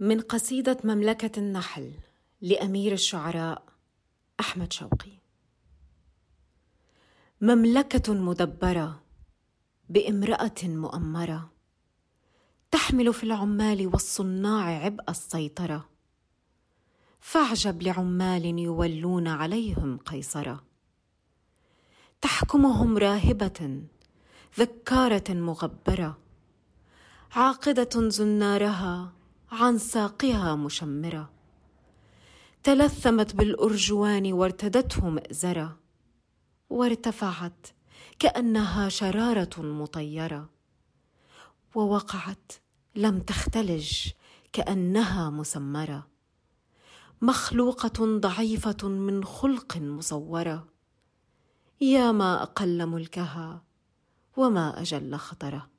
من قصيدة مملكة النحل لأمير الشعراء أحمد شوقي. مملكة مدبرة بامرأة مؤمرة تحمل في العمال والصناع عبء السيطرة. فاعجب لعمال يولون عليهم قيصرة. تحكمهم راهبة ذكارة مغبرة. عاقدة زنارها عن ساقها مشمرة. تلثمت بالأرجوان وارتدته مئزره وارتفعت كأنها شرارة مطيرة ووقعت لم تختلج كأنها مسمرة. مخلوقة ضعيفة من خلق مصورة. يا ما أقل ملكها وما أجل خطرة.